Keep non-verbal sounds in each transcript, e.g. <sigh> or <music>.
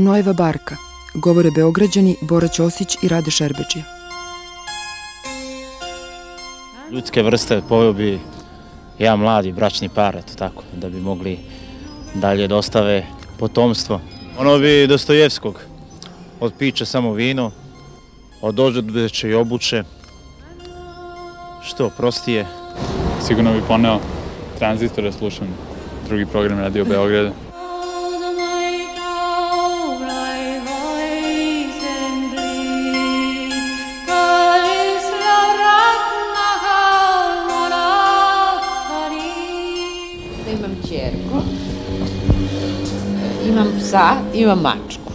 Nojeva barka, govore Beograđani Bora Ćosić i Rade Šerbeđija. Ljudske vrste poveo bi ja mladi bračni par, eto tako, da bi mogli dalje dostave da potomstvo. Ono bi Dostojevskog, od pića samo vino, od ođeće i obuče, što prostije. Sigurno bi poneo tranzistor da slušam drugi program Radio Beograda. psa, da, ima mačku.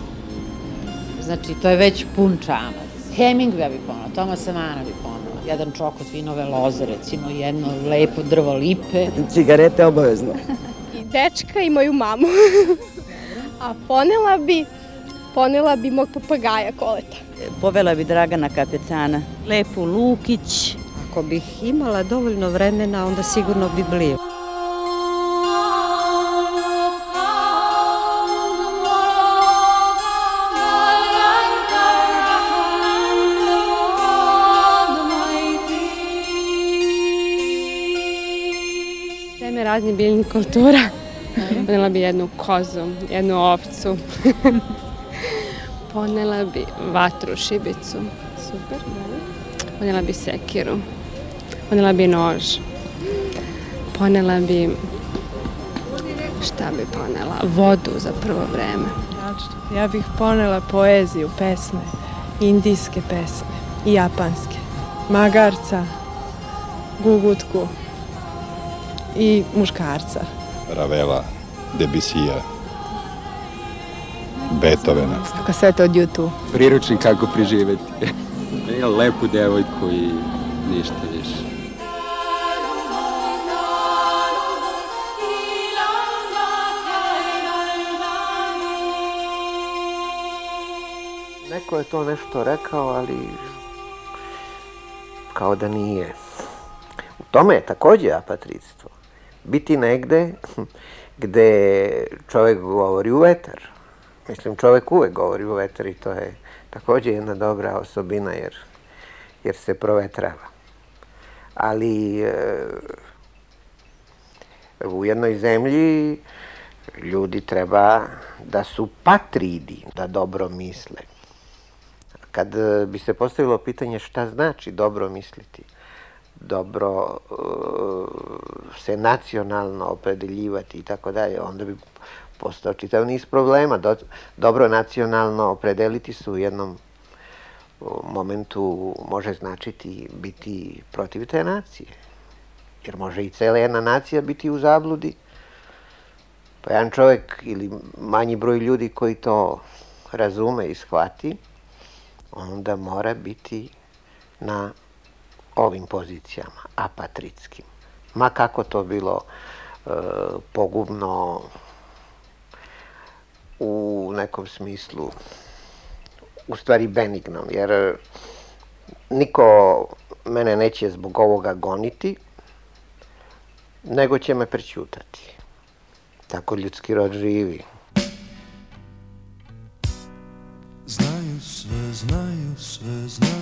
Znači, to je već pun čamac. Hemingway bi ponao, Tomasa Mana bi ponao, jedan čok od vinove loze, recimo, jedno lepo drvo lipe. Cigarete obavezno. I dečka i moju mamu. A ponela bi, ponela bi mog papagaja koleta. Povela bi Dragana kapetana. Lepu Lukić. Ako bih imala dovoljno vremena, onda sigurno bi Bibliju. raznih biljnih kultura. Ponela bi jednu kozu, jednu ovcu. <laughs> Ponela bi vatru, šibicu. Super, dobro. Ponela bi sekiru. Ponela bi nož. Ponela bi... Šta bi ponela? Vodu za prvo vreme. Ja bih ponela poeziju, pesme, indijske pesme i japanske. Magarca, gugutku, i muškarca. Ravela, Debisija, Beethovena. Kasete od YouTube. Priručnik kako preživeti. <laughs> Ja lepu devojku i ništa više. Neko je to nešto rekao, ali kao da nije. U tome je takođe apatridstvo biti negde gde čovek govori u vetar. Mislim, čovek uvek govori u vetar i to je takođe jedna dobra osobina jer, jer se provetrava. Ali e, u jednoj zemlji ljudi treba da su patridi, da dobro misle. Kad bi se postavilo pitanje šta znači dobro misliti, dobro eh, se nacionalno opredeljivati i tako dalje, onda bi postao čitav niz problema. Do, dobro nacionalno opredeliti se u jednom momentu može značiti biti protiv te nacije. Jer može i cela jedna nacija biti u zabludi. Pa jedan čovek ili manji broj ljudi koji to razume i shvati, onda mora biti na ovim pozicijama, apatritskim. Ma kako to bilo e, pogubno u nekom smislu, u stvari benignom, jer niko mene neće zbog ovoga goniti, nego će me prećutati. Tako ljudski rod živi. Znaju sve, znaju sve, znaju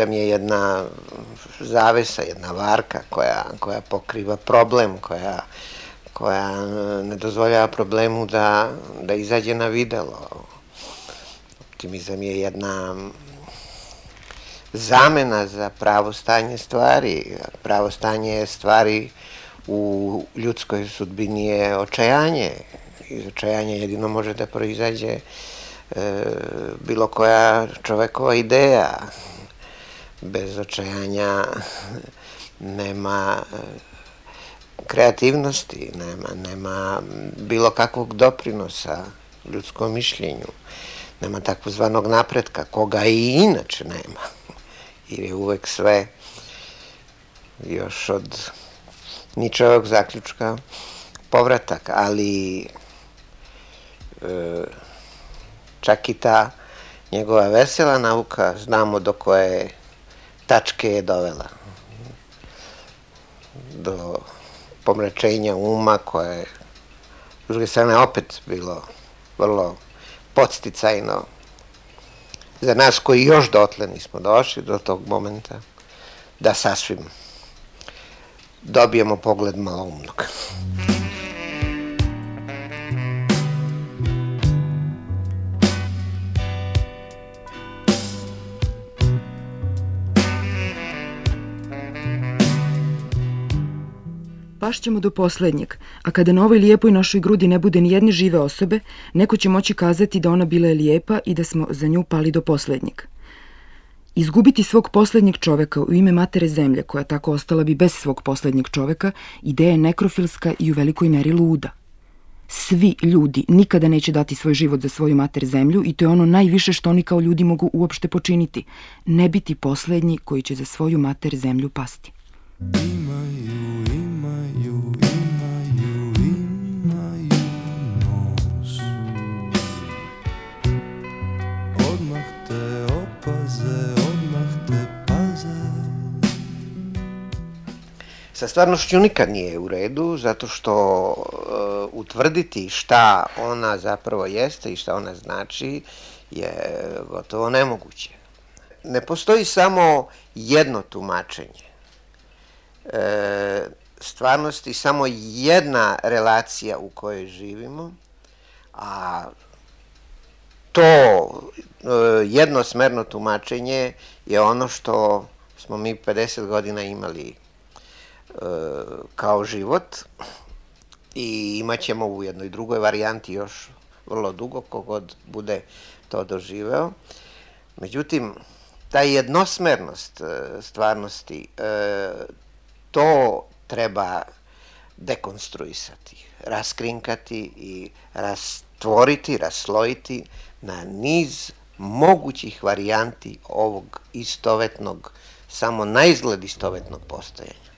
Cinizam je jedna zavesa, jedna varka koja, koja pokriva problem, koja, koja ne dozvoljava problemu da, da izađe na videlo. Optimizam je jedna zamena za pravo stanje stvari. Pravo stanje stvari u ljudskoj sudbini je očajanje. Iz očajanja jedino može da proizađe e, bilo koja čovekova ideja, bez očajanja nema eh, kreativnosti, nema, nema bilo kakvog doprinosa ljudskom mišljenju, nema takozvanog napretka, koga i inače nema, jer je uvek sve još od ničevog zaključka povratak, ali e, čak i ta njegova vesela nauka znamo do koje tačke je dovela. Do pomračenja uma koje je, s druge strane, opet bilo vrlo podsticajno za nas koji još dotle nismo došli do tog momenta da sasvim dobijemo pogled maloumnog. umnog. Baš ćemo do poslednjeg, a kada na ovoj lijepoj našoj grudi ne bude ni jedne žive osobe, neko će moći kazati da ona bila je lijepa i da smo za nju pali do poslednjeg. Izgubiti svog poslednjeg čoveka u ime matere zemlje, koja tako ostala bi bez svog poslednjeg čoveka, ideja je nekrofilska i u velikoj meri luda. Svi ljudi nikada neće dati svoj život za svoju mater zemlju i to je ono najviše što oni kao ljudi mogu uopšte počiniti. Ne biti poslednji koji će za svoju mater zemlju pasti. Imaju, imaju, imaju, imaju nos Odmah te opaze, odmah te paze Sa stvarnošću nikad nije u redu, zato što e, utvrditi šta ona zapravo jeste i šta ona znači je gotovo nemoguće. Ne postoji samo jedno tumačenje e, stvarnosti samo jedna relacija u kojoj živimo, a to e, jednosmerno tumačenje je ono što smo mi 50 godina imali e, kao život i imaćemo u jednoj drugoj varijanti još vrlo dugo, kogod bude to doživeo. Međutim, ta jednosmernost e, stvarnosti, e, to treba dekonstruisati, raskrinkati i rastvoriti, raslojiti na niz mogućih varijanti ovog istovetnog, samo na istovetnog postojanja.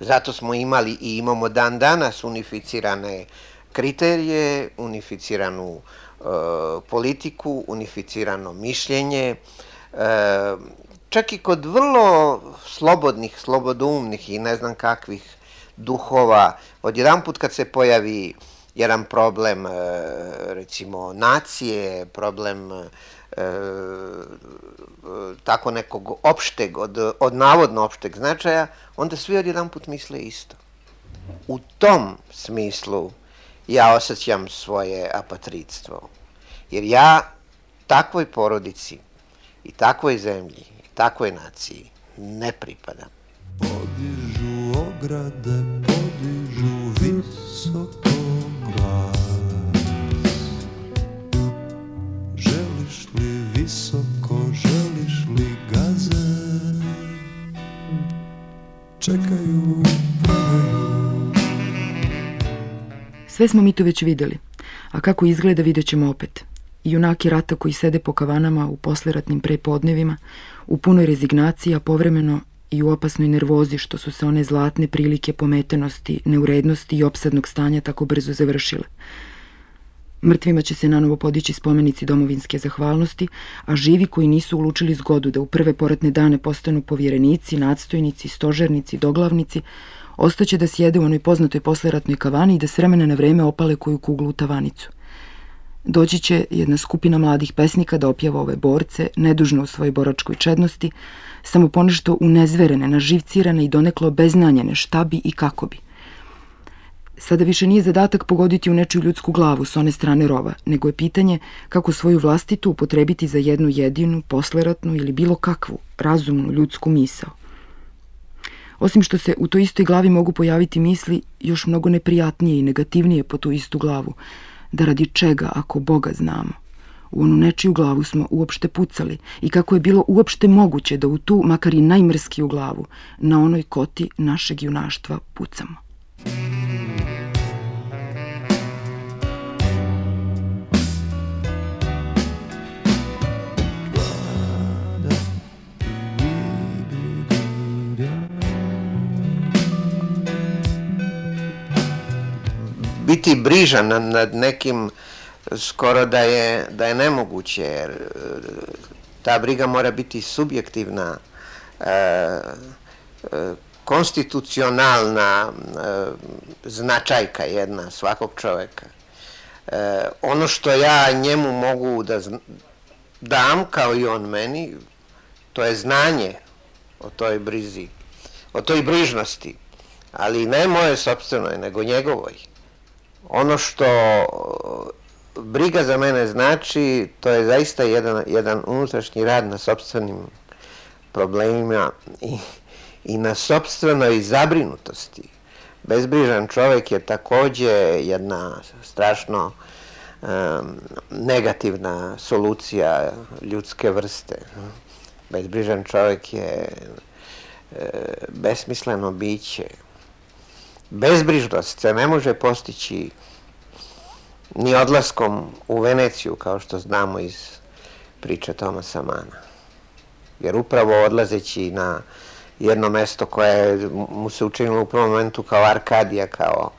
Zato smo imali i imamo dan danas unificirane kriterije, unificiranu e, politiku, unificirano mišljenje, e, čak i kod vrlo slobodnih, slobodoumnih i ne znam kakvih duhova, odjedan put kad se pojavi jedan problem, e, recimo, nacije, problem e, e, tako nekog opšteg, od, od navodno opšteg značaja, onda svi odjedan put misle isto. U tom smislu ja osjećam svoje apatridstvo. Jer ja takvoj porodici i takvoj zemlji, i takvoj naciji ne pripada. Podižu ograde, podižu visoko glas. Želiš li visoko, želiš li gaze? Čekaju, pevaju. Sve smo mi to već videli, a kako izgleda vidjet ćemo opet junaki rata koji sede po kavanama u posleratnim prepodnevima, u punoj rezignaciji, a povremeno i u opasnoj nervozi što su se one zlatne prilike pometenosti, neurednosti i opsadnog stanja tako brzo završile. Mrtvima će se nanovo podići spomenici domovinske zahvalnosti, a živi koji nisu ulučili zgodu da u prve poratne dane postanu povjerenici, nadstojnici, stožernici, doglavnici, ostaće da sjede u onoj poznatoj posleratnoj kavani i da s vremena na vreme opale koju kuglu u tavanicu doći će jedna skupina mladih pesnika da opjeva ove borce, nedužno u svojoj boračkoj čednosti, samo ponešto unezverene, naživcirane i doneklo beznanjene šta bi i kako bi. Sada više nije zadatak pogoditi u nečiju ljudsku glavu s one strane rova, nego je pitanje kako svoju vlastitu upotrebiti za jednu jedinu, posleratnu ili bilo kakvu, razumnu ljudsku misao. Osim što se u toj istoj glavi mogu pojaviti misli još mnogo neprijatnije i negativnije po tu istu glavu, da radi čega ako Boga znamo. U onu nečiju glavu smo uopšte pucali i kako je bilo uopšte moguće da u tu, makar i najmrskiju glavu, na onoj koti našeg junaštva pucamo. biti brižan nad nekim skoro da je, da je nemoguće, jer e, ta briga mora biti subjektivna, e, e, konstitucionalna e, značajka jedna svakog čoveka. E, ono što ja njemu mogu da dam, kao i on meni, to je znanje o toj brizi, o toj brižnosti, ali ne moje sobstvenoj, nego njegovoj ono što uh, briga za mene znači, to je zaista jedan, jedan unutrašnji rad na sobstvenim problemima i, i na sobstvenoj zabrinutosti. Bezbrižan čovek je takođe jedna strašno um, negativna solucija ljudske vrste. Bezbrižan čovek je e, besmisleno biće bezbrižnost se ne može postići ni odlaskom u Veneciju, kao što znamo iz priče Tomasa Mana. Jer upravo odlazeći na jedno mesto koje mu se učinilo u prvom momentu kao Arkadija, kao,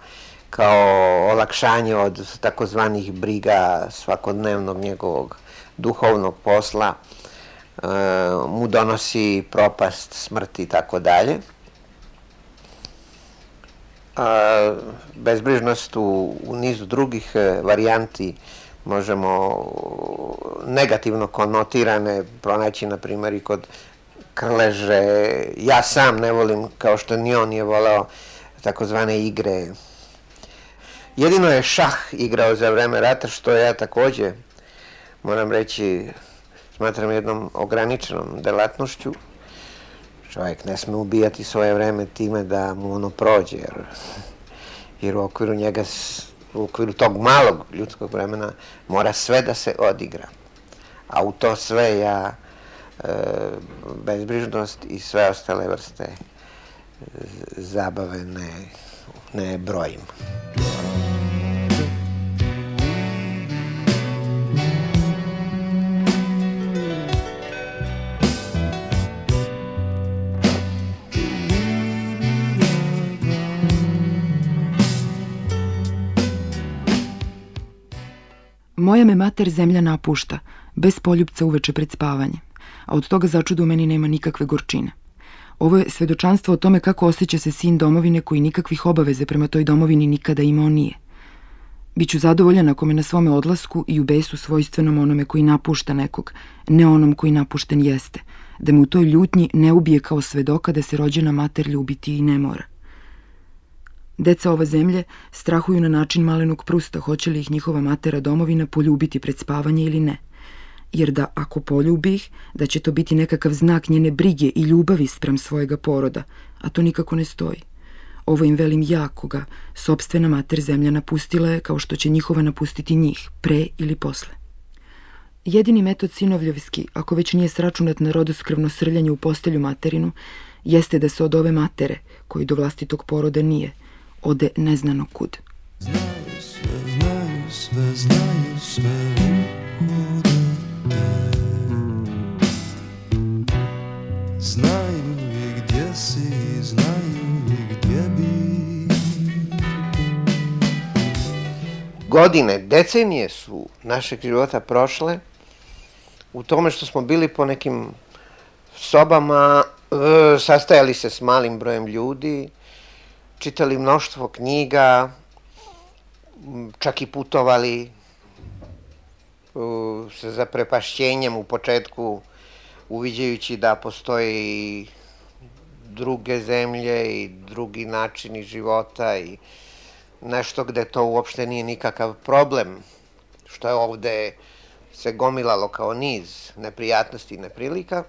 kao olakšanje od takozvanih briga svakodnevnog njegovog duhovnog posla, e, mu donosi propast, smrti i tako dalje a, bezbrižnost u, u nizu drugih e, varijanti možemo e, negativno konotirane pronaći, na primjer, i kod Krleže. Ja sam ne volim, kao što ni on je voleo takozvane igre. Jedino je šah igrao za vreme rata, što ja takođe, moram reći, smatram jednom ograničenom delatnošću, Čovjek ne sme ubijati svoje vreme time da mu ono prođe, jer, jer u okviru njega, u okviru tog malog ljudskog vremena mora sve da se odigra. A u to sve ja e, bezbrižnost i sve ostale vrste e, zabave ne, ne brojim. Muzika Moja me mater zemlja napušta, bez poljubca uveče pred spavanje, a od toga začudu u meni nema nikakve gorčine. Ovo je svedočanstvo o tome kako osjeća se sin domovine koji nikakvih obaveze prema toj domovini nikada imao nije. Biću zadovoljan ako me na svome odlasku i u besu svojstvenom onome koji napušta nekog, ne onom koji napušten jeste, da me u toj ljutnji ne ubije kao svedoka da se rođena mater ljubiti i ne mora. Deca ove zemlje strahuju na način malenog prusta hoće li ih njihova matera domovina poljubiti pred spavanje ili ne. Jer da ako poljubi ih, da će to biti nekakav znak njene brige i ljubavi sprem svojega poroda, a to nikako ne stoji. Ovo im velim jakoga, sobstvena mater zemlja napustila je kao što će njihova napustiti njih, pre ili posle. Jedini metod sinovljevski, ako već nije sračunat na rodoskrvno srljanje u postelju materinu, jeste da se od ove matere, koji do vlastitog poroda nije, ode neznano kud. Znaju sve, znaju sve, znaju sve Znaju i gdje si, znaju i gdje bi Godine, decenije su našeg života prošle u tome što smo bili po nekim sobama, e, sastajali se s malim brojem ljudi, čitali mnoštvo knjiga, čak i putovali sa zaprepašćenjem u početku, uviđajući da postoje i druge zemlje i drugi načini života i nešto gde to uopšte nije nikakav problem, što je ovde se gomilalo kao niz neprijatnosti i neprilika.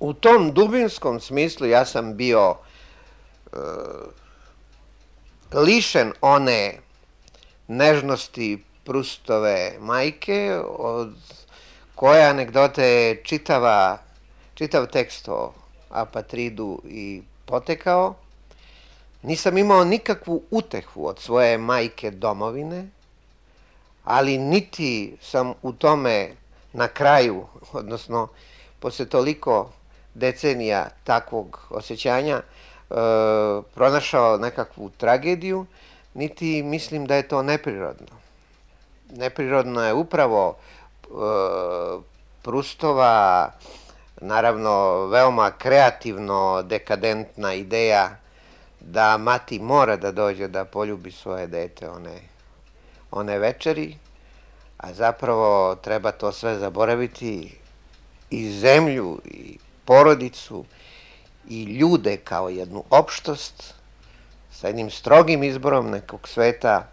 U tom dubinskom smislu ja sam bio E, lišen one nežnosti Prustove majke, od koje anegdote je čitava, čitav tekst o apatridu i potekao, nisam imao nikakvu utehu od svoje majke domovine, ali niti sam u tome na kraju, odnosno posle toliko decenija takvog osjećanja, E, pronašao nekakvu tragediju, niti mislim da je to neprirodno. Neprirodno je upravo e, Prustova, naravno, veoma kreativno dekadentna ideja da mati mora da dođe da poljubi svoje dete one, one večeri, a zapravo treba to sve zaboraviti i zemlju i porodicu i ljude kao jednu opštost sa jednim strogim izborom nekog sveta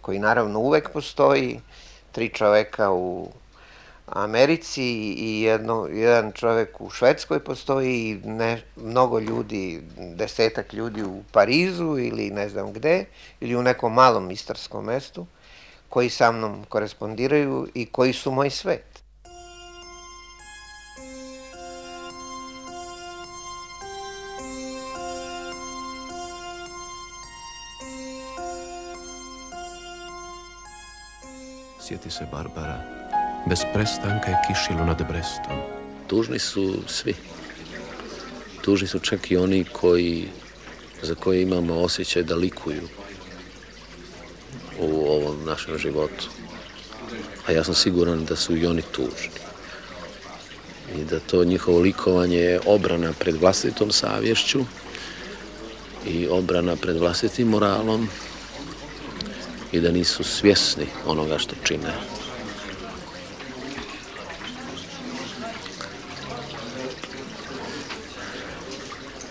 koji naravno uvek postoji, tri čoveka u Americi i jedno, jedan čovek u Švedskoj postoji i ne, mnogo ljudi, desetak ljudi u Parizu ili ne znam gde, ili u nekom malom istarskom mestu, koji sa mnom korespondiraju i koji su moj svet. sjeti se Barbara. Bez prestanka je kišilo nad Brestom. Tužni su svi. Tužni su čak i oni koji, za koje imamo osjećaj da likuju u ovom našem životu. A ja sam siguran da su i oni tužni. I da to njihovo likovanje je obrana pred vlastitom savješću i obrana pred vlastitim moralom i da nisu svjesni onoga što čine.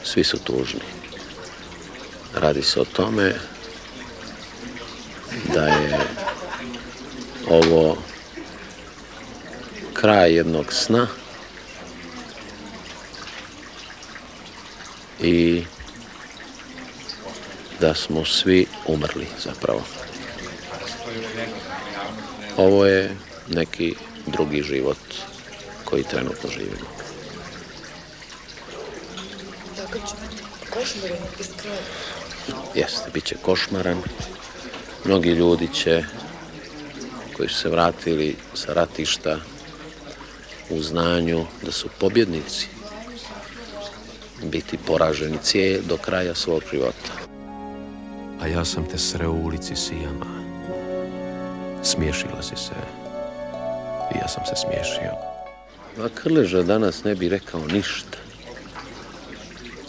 Svi su tužni. Radi se o tome da je ovo kraj jednog sna i da smo svi umrli zapravo. Ovo je neki drugi život koji trenutno živimo. Tako će biti košmaran iz kraja. Jeste, bit će košmaran. Mnogi ljudi će, koji su se vratili sa ratišta, u znanju da su pobjednici, biti poraženi cije do kraja svog života. A ja sam te sreo u ulici Sijama, Smiješila si se. I ja sam se smiješio. A Krleža danas ne bi rekao ništa.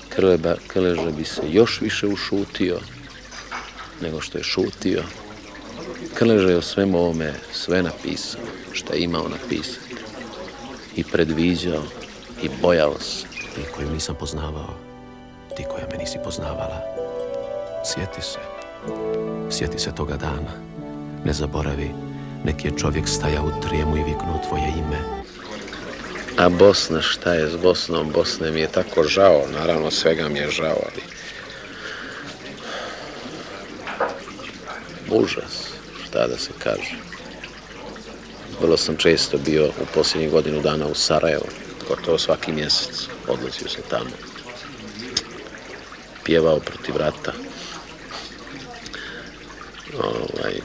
Krleba, Krleža bi se još više ušutio nego što je šutio. Krleža je o svemu ovome sve napisao, što je imao napisati. I predviđao, i bojao se. Ti koju nisam poznavao, ti koja me nisi poznavala, sjeti se, sjeti se toga dana. Ne zaboravi, neki je čovjek stajao u trijemu i viknuo tvoje ime. A Bosna, šta je s Bosnom? Bosne mi je tako žao, naravno svega mi je žao, ali... Užas, šta da se kaže. Vrlo sam često bio u posljednjih godinu dana u Sarajevu, gotovo svaki mjesec odlazio se tamo. Pjevao protiv rata. Ovaj,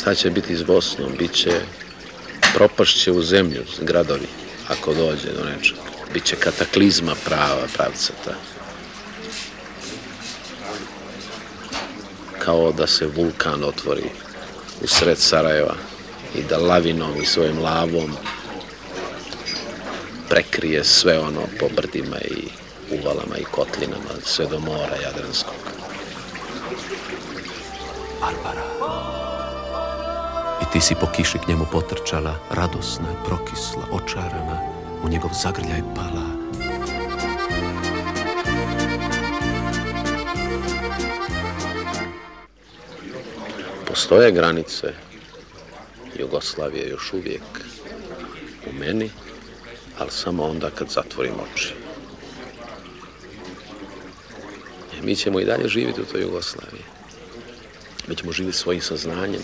Šta će biti s Bosnom? Biće propašće u zemlju gradovi ako dođe do nečega. Biće kataklizma prava pravca ta. Kao da se vulkan otvori u sred Sarajeva i da lavinom i svojim lavom prekrije sve ono po brdima i uvalama i kotlinama sve do mora Jadranskog. ti si po kiši k njemu potrčala, radosna, prokisla, očarana, u njegov zagrljaj pala. Postoje granice Jugoslavije još uvijek u meni, ali samo onda kad zatvorim oči. E, mi ćemo i dalje živjeti u toj Jugoslaviji. Mi ćemo živjeti svojim saznanjem,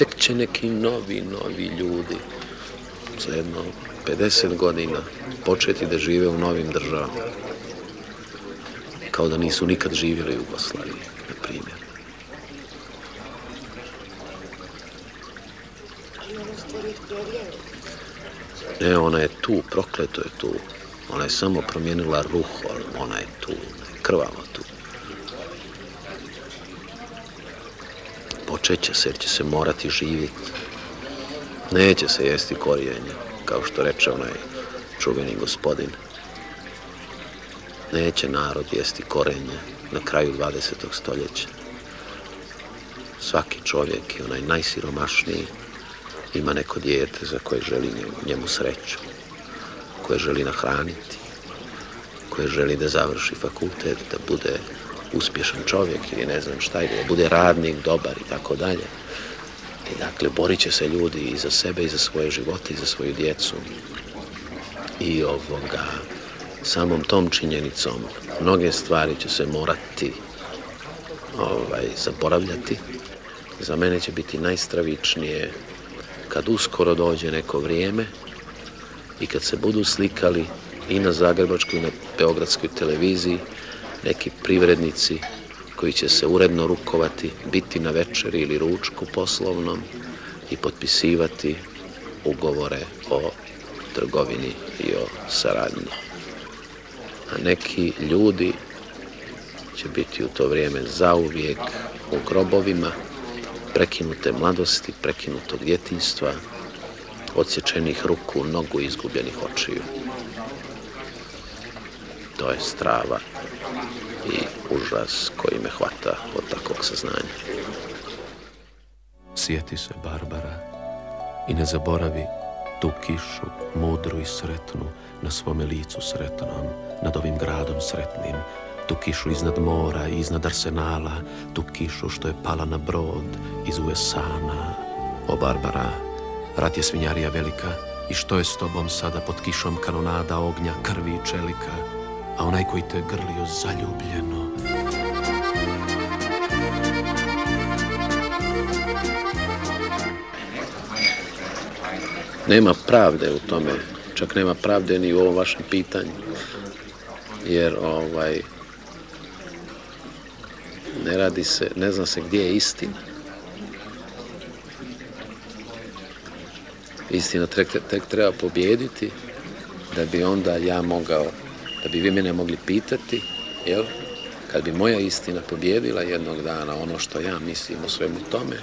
tek će neki novi, novi ljudi za jedno 50 godina početi da žive u novim državama. Kao da nisu nikad živjeli u Jugoslaviji, na primjer. Ne, ona je tu, prokleto je tu. Ona je samo promijenila ruh, ona je tu, krvava počeće se jer će se morati živjeti. Neće se jesti korijenje, kao što reče onaj čuveni gospodin. Neće narod jesti korenje na kraju 20. stoljeća. Svaki čovjek i onaj najsiromašniji ima neko dijete za koje želi njemu, njemu sreću, koje želi nahraniti, koje želi da završi fakultet, da bude uspješan čovjek ili ne znam šta, ili da bude radnik, dobar i tako dalje. I dakle, borit će se ljudi i za sebe, i za svoje živote, i za svoju djecu. I ovoga, samom tom činjenicom, mnoge stvari će se morati ovaj, zaboravljati. Za mene će biti najstravičnije kad uskoro dođe neko vrijeme i kad se budu slikali i na Zagrebačkoj i na Beogradskoj televiziji neki privrednici koji će se uredno rukovati, biti na večeri ili ručku poslovnom i potpisivati ugovore o trgovini i o saradnji. A neki ljudi će biti u to vrijeme zauvijek u grobovima, prekinute mladosti, prekinutog djetinjstva, odsječenih ruku, nogu i izgubljenih očiju. To je strava i užas koji me hvata od takvog saznanja. Sjeti se Barbara i ne zaboravi tu kišu, mudru i sretnu, na svome licu sretnom, nad ovim gradom sretnim, tu kišu iznad mora i iznad arsenala, tu kišu što je pala na brod iz Uesana. O Barbara, rat je svinjarija velika i što je s tobom sada pod kišom kanonada ognja, krvi i čelika, a onaj koji te grlio zaljubljeno. Nema pravde u tome, čak nema pravde ni u ovom vašem pitanju, jer ovaj, ne radi se, ne zna se gdje je istina. Istina tek, tek treba pobjediti da bi onda ja mogao da bi vi mene mogli pitati, jel? Kad bi moja istina pobjedila jednog dana ono što ja mislim o svemu tome,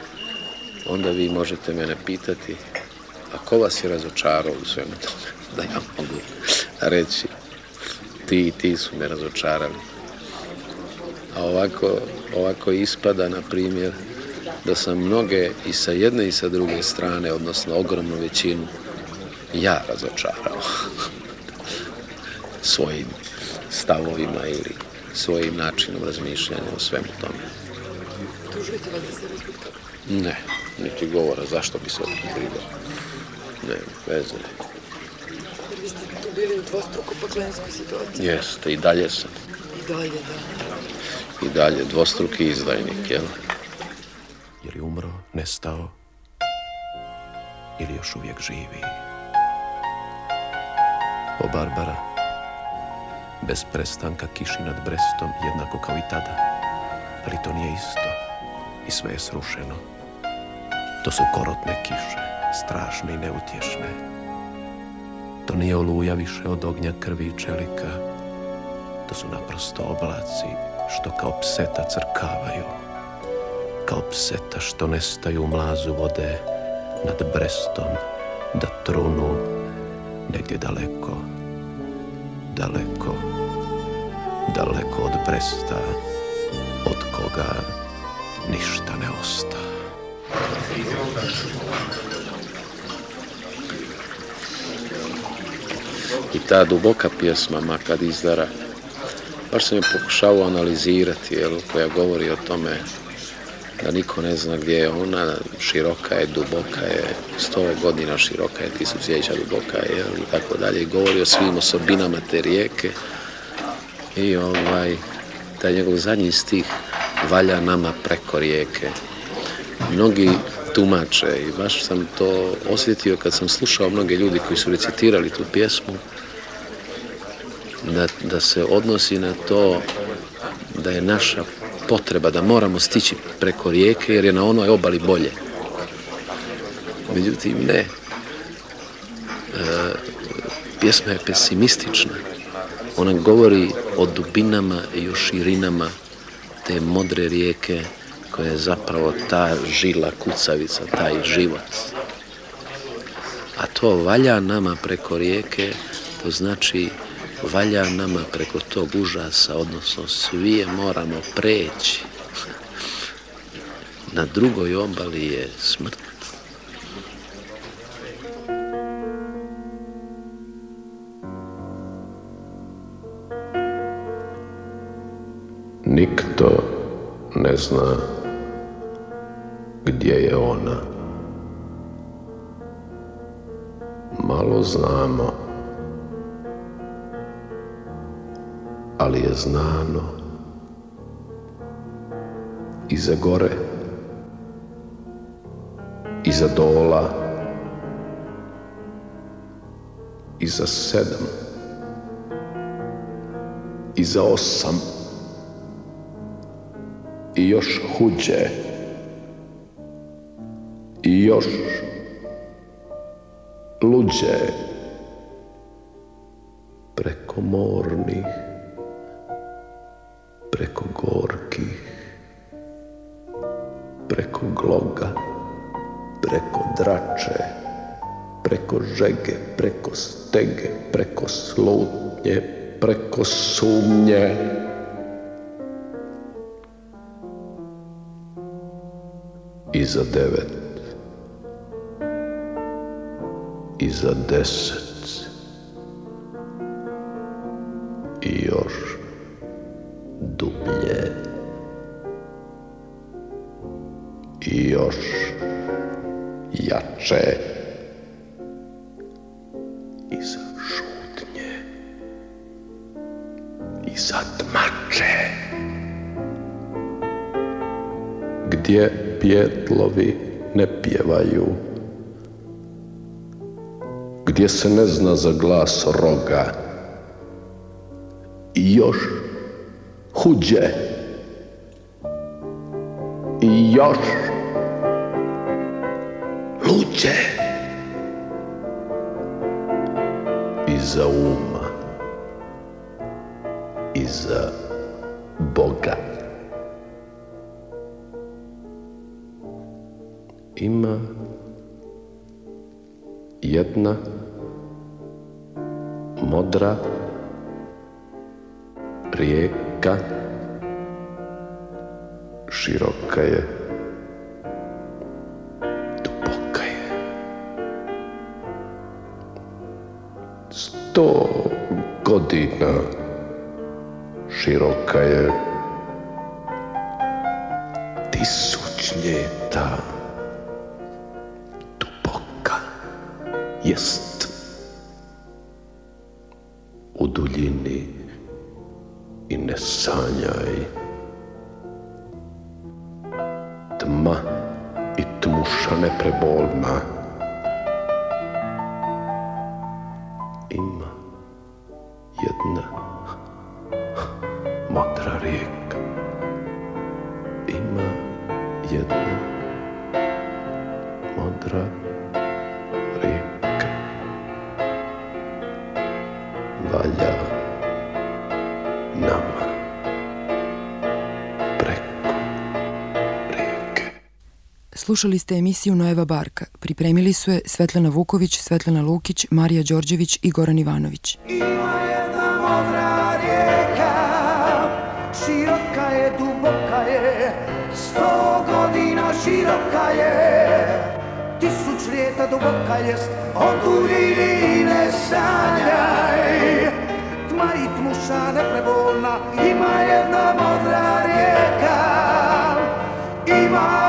onda vi možete mene pitati a ko vas je razočarao u svemu tome? <laughs> Da ja mogu reći ti i ti su me razočarali. A ovako, ovako ispada, na primjer, da sam mnoge i sa jedne i sa druge strane, odnosno ogromnu većinu, ja razočarao. <laughs> svojim stavovima ili svojim načinom razmišljanja o svemu tome. Tužujete vas da se razbitali? Ne, niti govora zašto bi se odkrivao. Ne, veze ne. Jer vi ste tu bili u dvostruko paklenskoj situaciji? Jeste, i dalje sam. I dalje, da. I dalje, dvostruki izdajnik, jel? Jer je umro, nestao, ili još uvijek živi. O Barbara, bez prestanka kiši nad Brestom, jednako kao i tada. Ali to nije isto i sve je srušeno. To su korotne kiše, strašne i neutješne. To nije oluja više od ognja krvi i čelika. To su naprosto oblaci što kao pseta crkavaju. Kao pseta što nestaju u mlazu vode nad Brestom da trunu negdje daleko, daleko daleko od Bresta, od koga ništa ne osta. I ta duboka pjesma, makad izdara, baš sam je pokušao analizirati, jel, koja govori o tome da niko ne zna gdje je ona, široka je, duboka je, sto godina široka je, tisućljeća duboka je, i tako dalje. I govori o svim osobinama te rijeke, i ovaj, taj njegov zadnji stih valja nama preko rijeke. Mnogi tumače i baš sam to osjetio kad sam slušao mnoge ljudi koji su recitirali tu pjesmu da, da se odnosi na to da je naša potreba da moramo stići preko rijeke jer je na onoj obali bolje. Međutim, ne. E, pjesma je pesimistična Ona govori o dubinama i o širinama te modre rijeke koja je zapravo ta žila kucavica, taj život. A to valja nama preko rijeke, to znači valja nama preko tog užasa, odnosno svi moramo preći. Na drugoj obali je smrt. Nikto ne zna gdje je ona. Malo znamo, ali je znano i za gore, i za dola, i za sedam, i za osam, i još huđe i još luđe preko mornih preko gorkih preko gloga preko drače preko žege preko stege preko slutnje preko sumnje za devet, i za deset, i još dublje, i još jače, i za šutnje, i za tmače. Gdje pjetlovi ne pjevaju. Gdje se ne zna za glas roga. I još huđe. I još luđe. Iza uma. Iza Boga. ima jedna modra rijeka, široka je, duboka je. Sto godina široka je, tisućljeta. jest u duljini i ne sanjaj. Tma i tmuša neprebolna ima jedna modra rijeka. Ima jedna modra rijeka. Slušali ste emisiju Nojeva Barka. Pripremili su je Svetlana Vuković, Svetlana Lukić, Marija Đorđević i Goran Ivanović. Ima jedna modra rijeka, široka je, duboka je, sto godina široka je, tisuć ljeta duboka je, od duljini ne sanjaj. Tma i tmuša neprebolna, ima jedna modra rijeka, ima